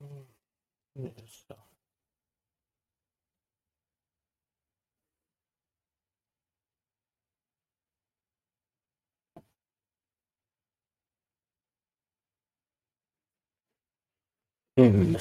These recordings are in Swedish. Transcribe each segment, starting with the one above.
Ne ist da? Hm.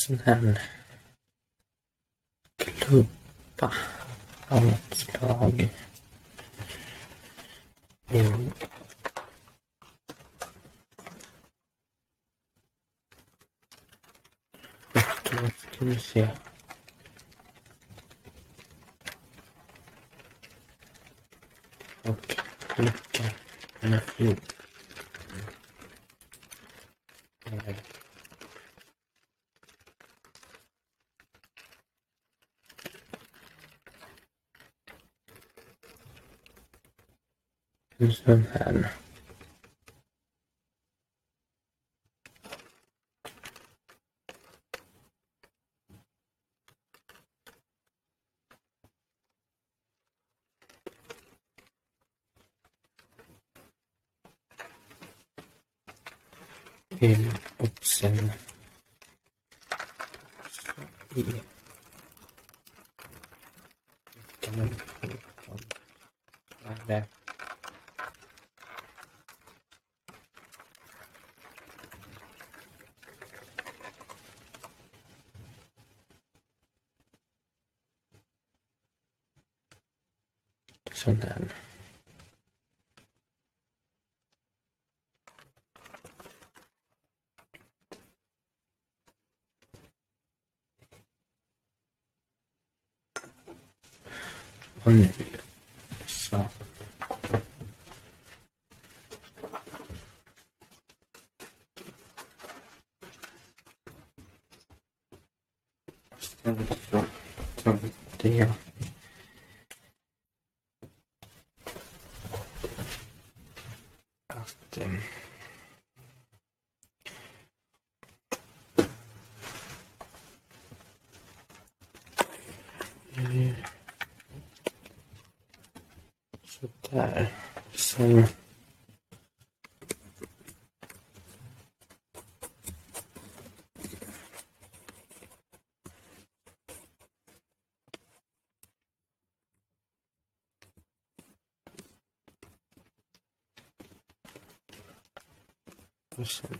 Sån här klubba av något slag. Mm. Då ska vi se. En sån här. Till sen Så i. Russian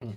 嗯。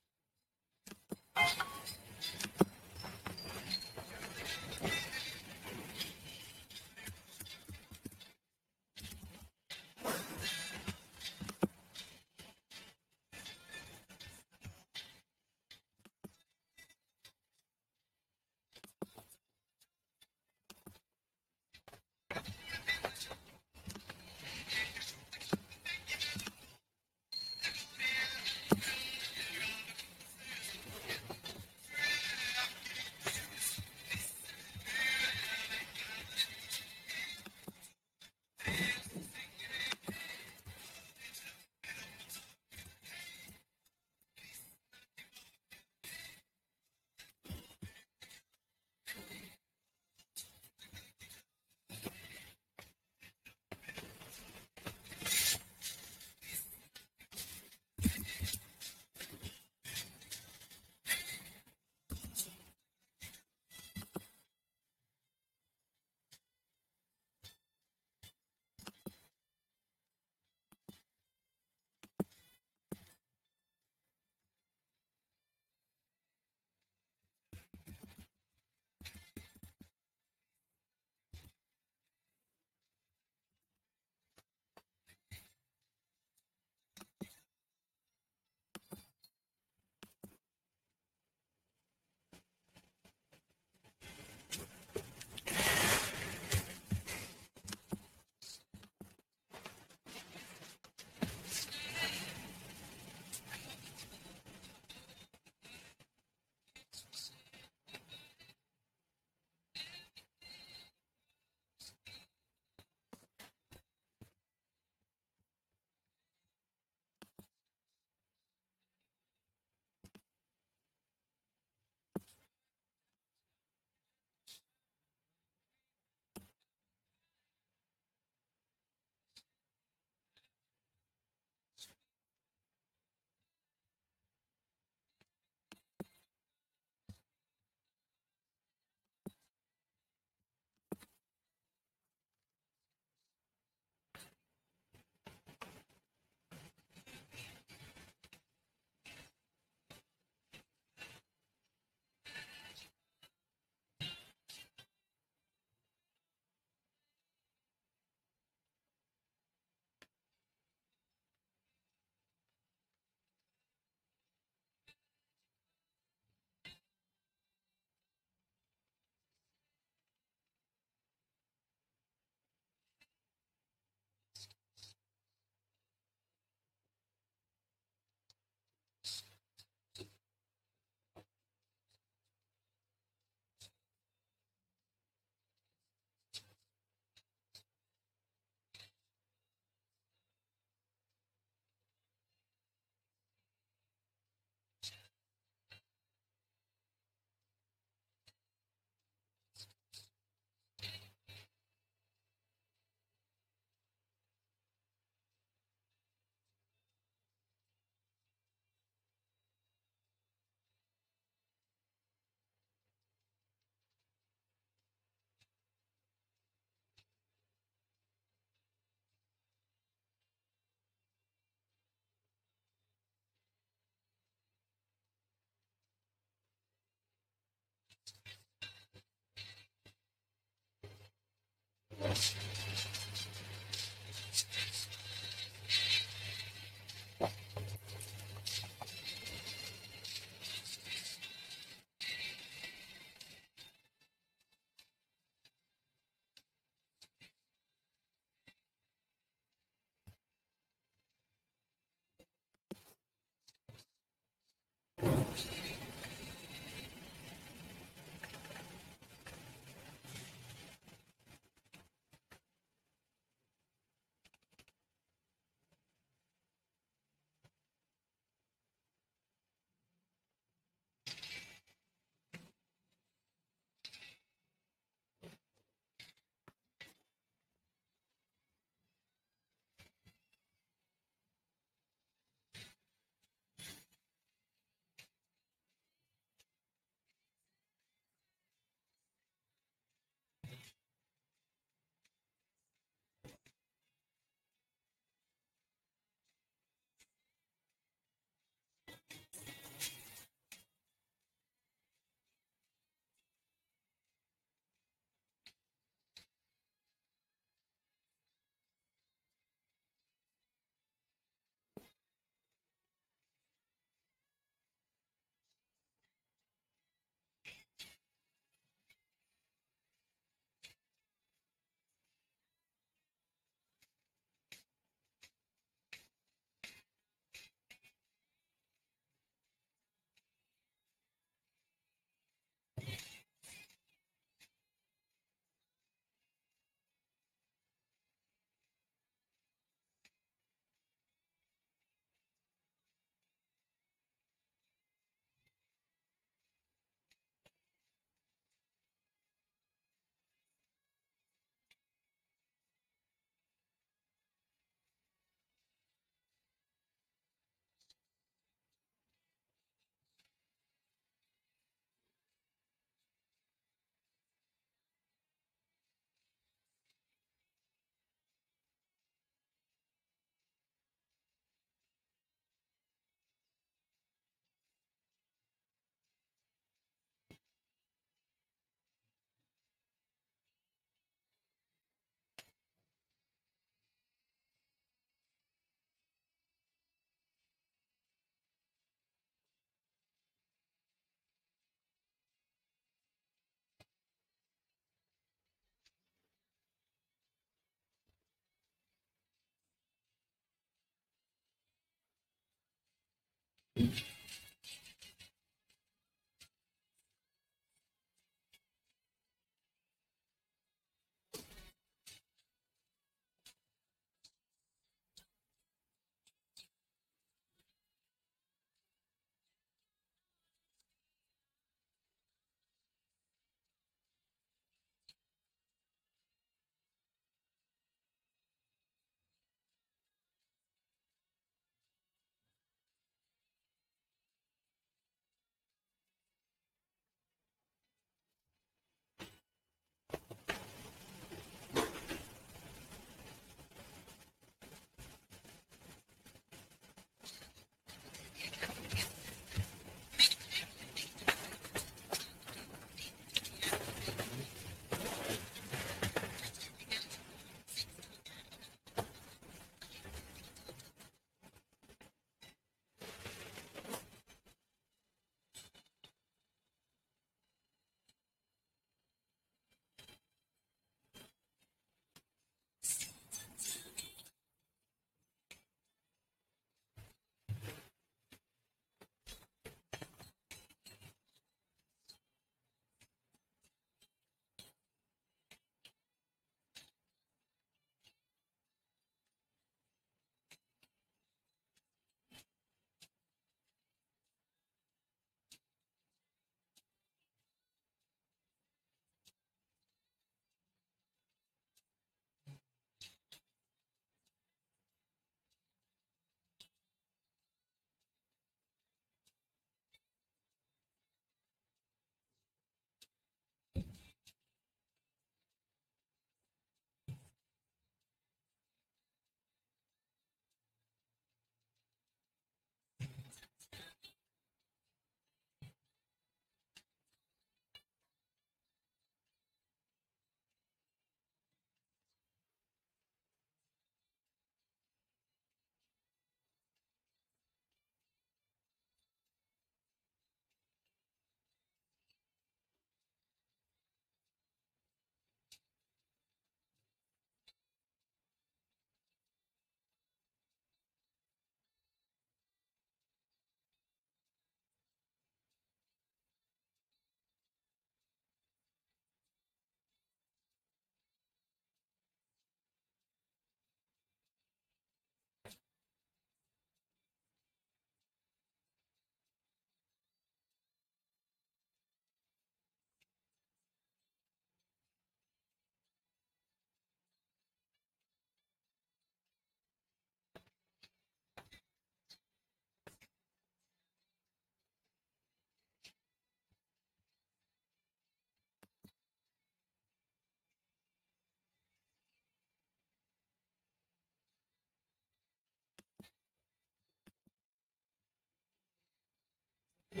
い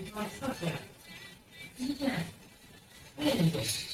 いじゃない。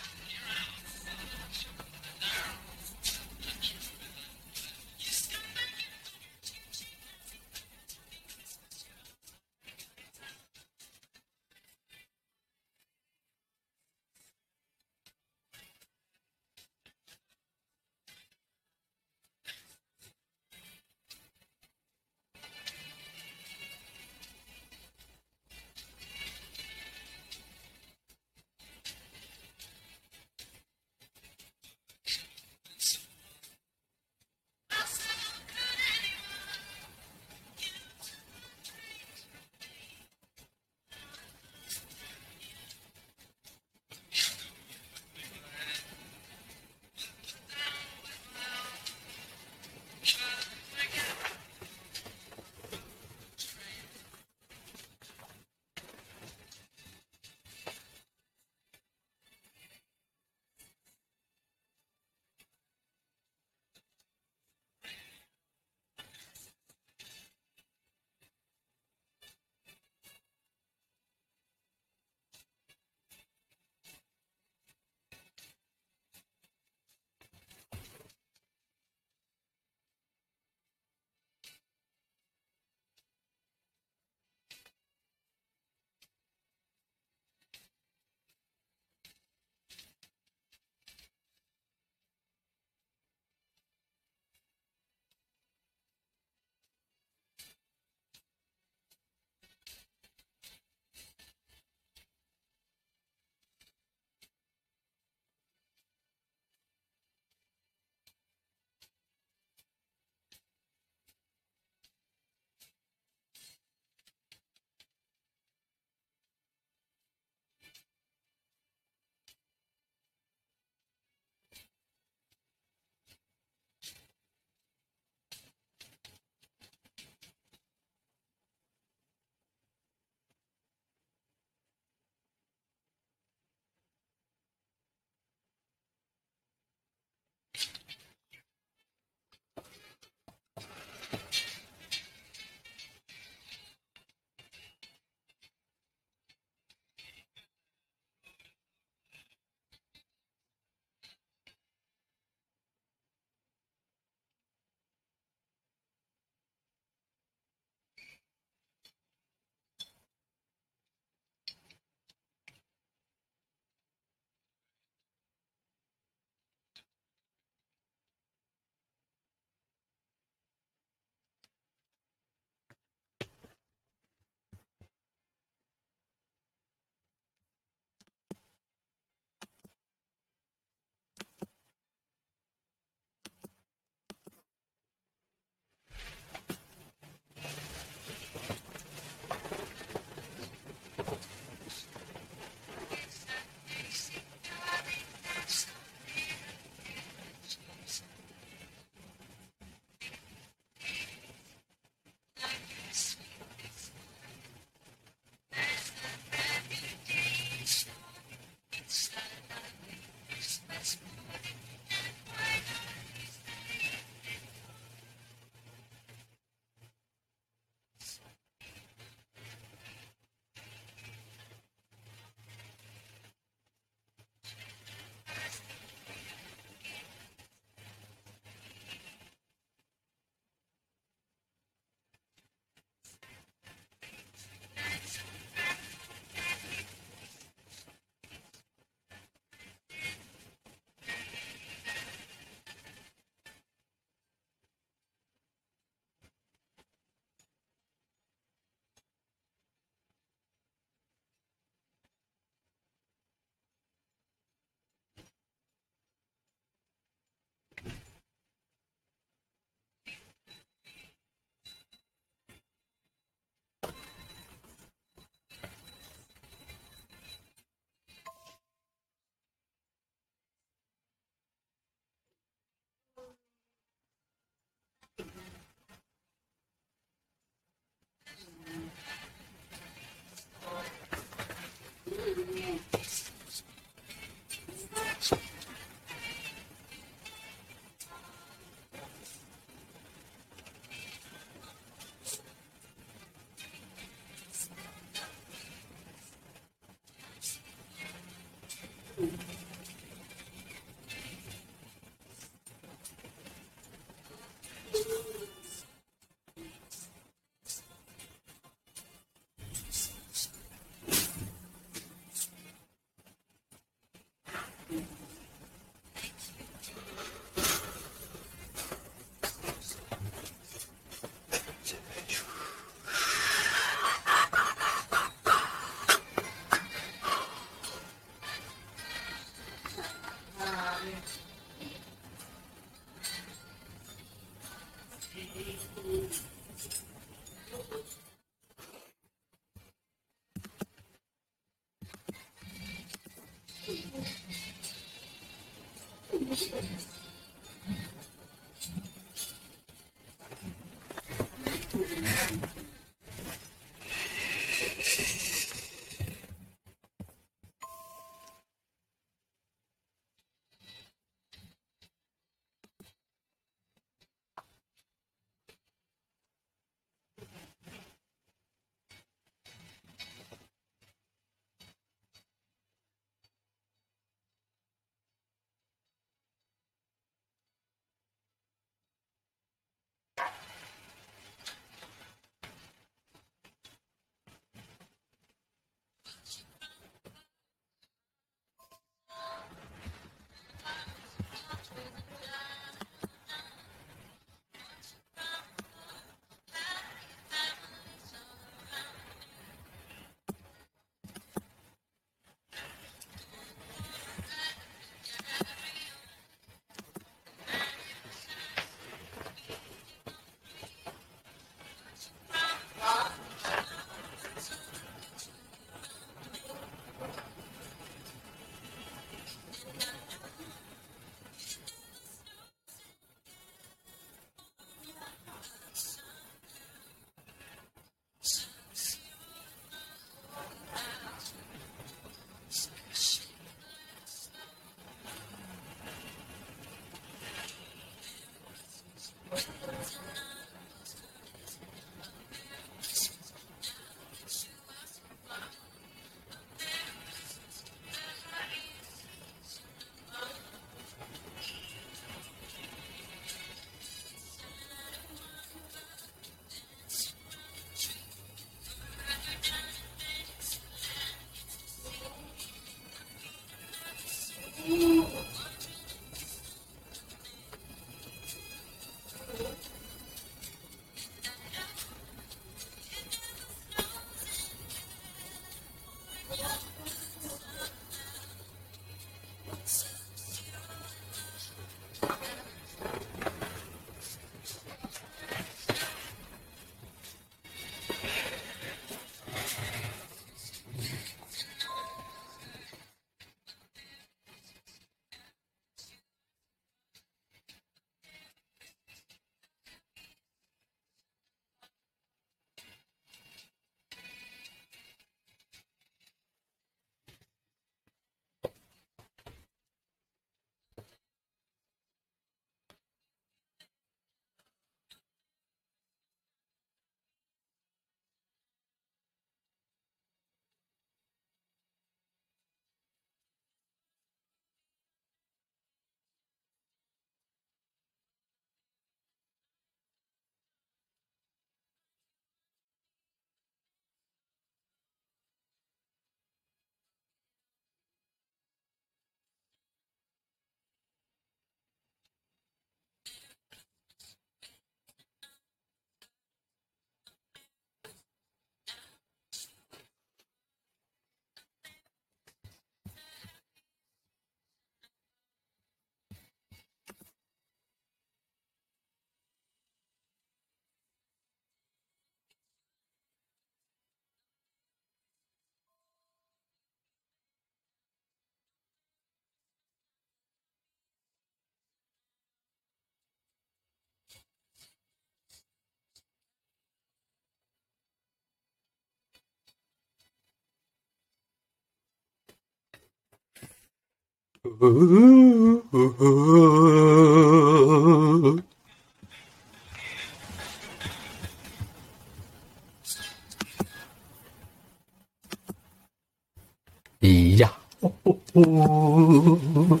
咿呀，哦哦哦，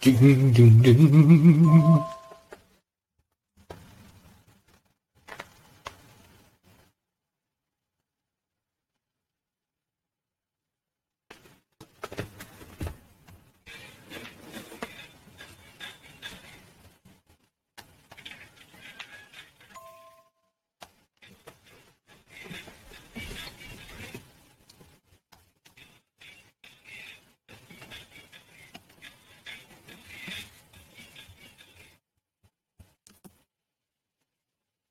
叮叮叮。